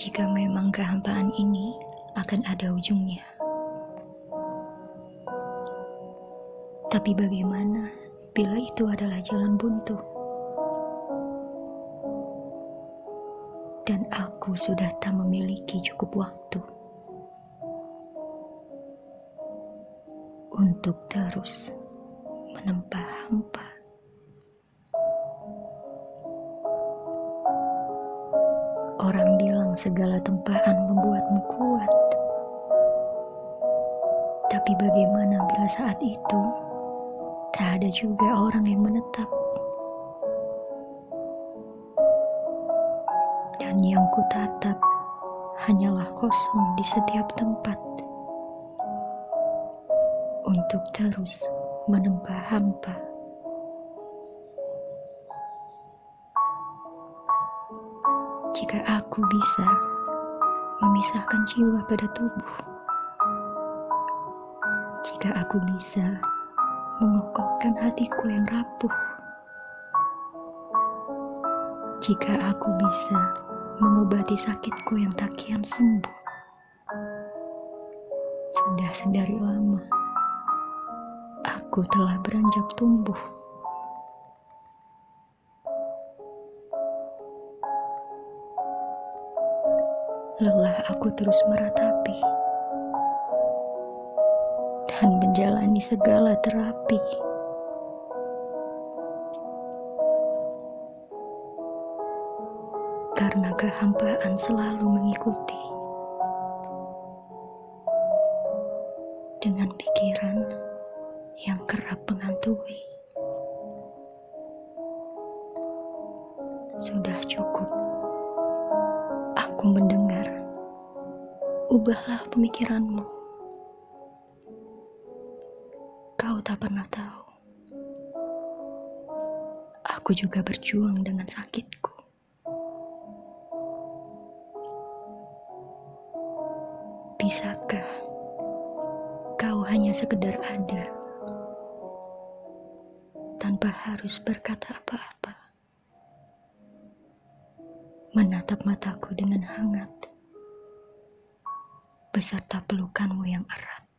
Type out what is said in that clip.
jika memang kehampaan ini akan ada ujungnya. Tapi bagaimana bila itu adalah jalan buntu? Dan aku sudah tak memiliki cukup waktu untuk terus menempa hampa. Orang bilang segala tempaan membuatmu kuat. Tapi bagaimana bila saat itu tak ada juga orang yang menetap? Dan yang kutatap hanyalah kosong di setiap tempat untuk terus menempa hampa. Jika aku bisa memisahkan jiwa pada tubuh, jika aku bisa mengokohkan hatiku yang rapuh, jika aku bisa mengobati sakitku yang tak kian sembuh, sudah sedari lama aku telah beranjak tumbuh. Lelah aku terus meratapi dan menjalani segala terapi. Karena kehampaan selalu mengikuti dengan pikiran yang kerap menghantui. Sudah cukup aku mendengar, ubahlah pemikiranmu. Kau tak pernah tahu. Aku juga berjuang dengan sakitku. Bisakah kau hanya sekedar ada tanpa harus berkata apa-apa? Menatap mataku dengan hangat beserta pelukanmu yang erat.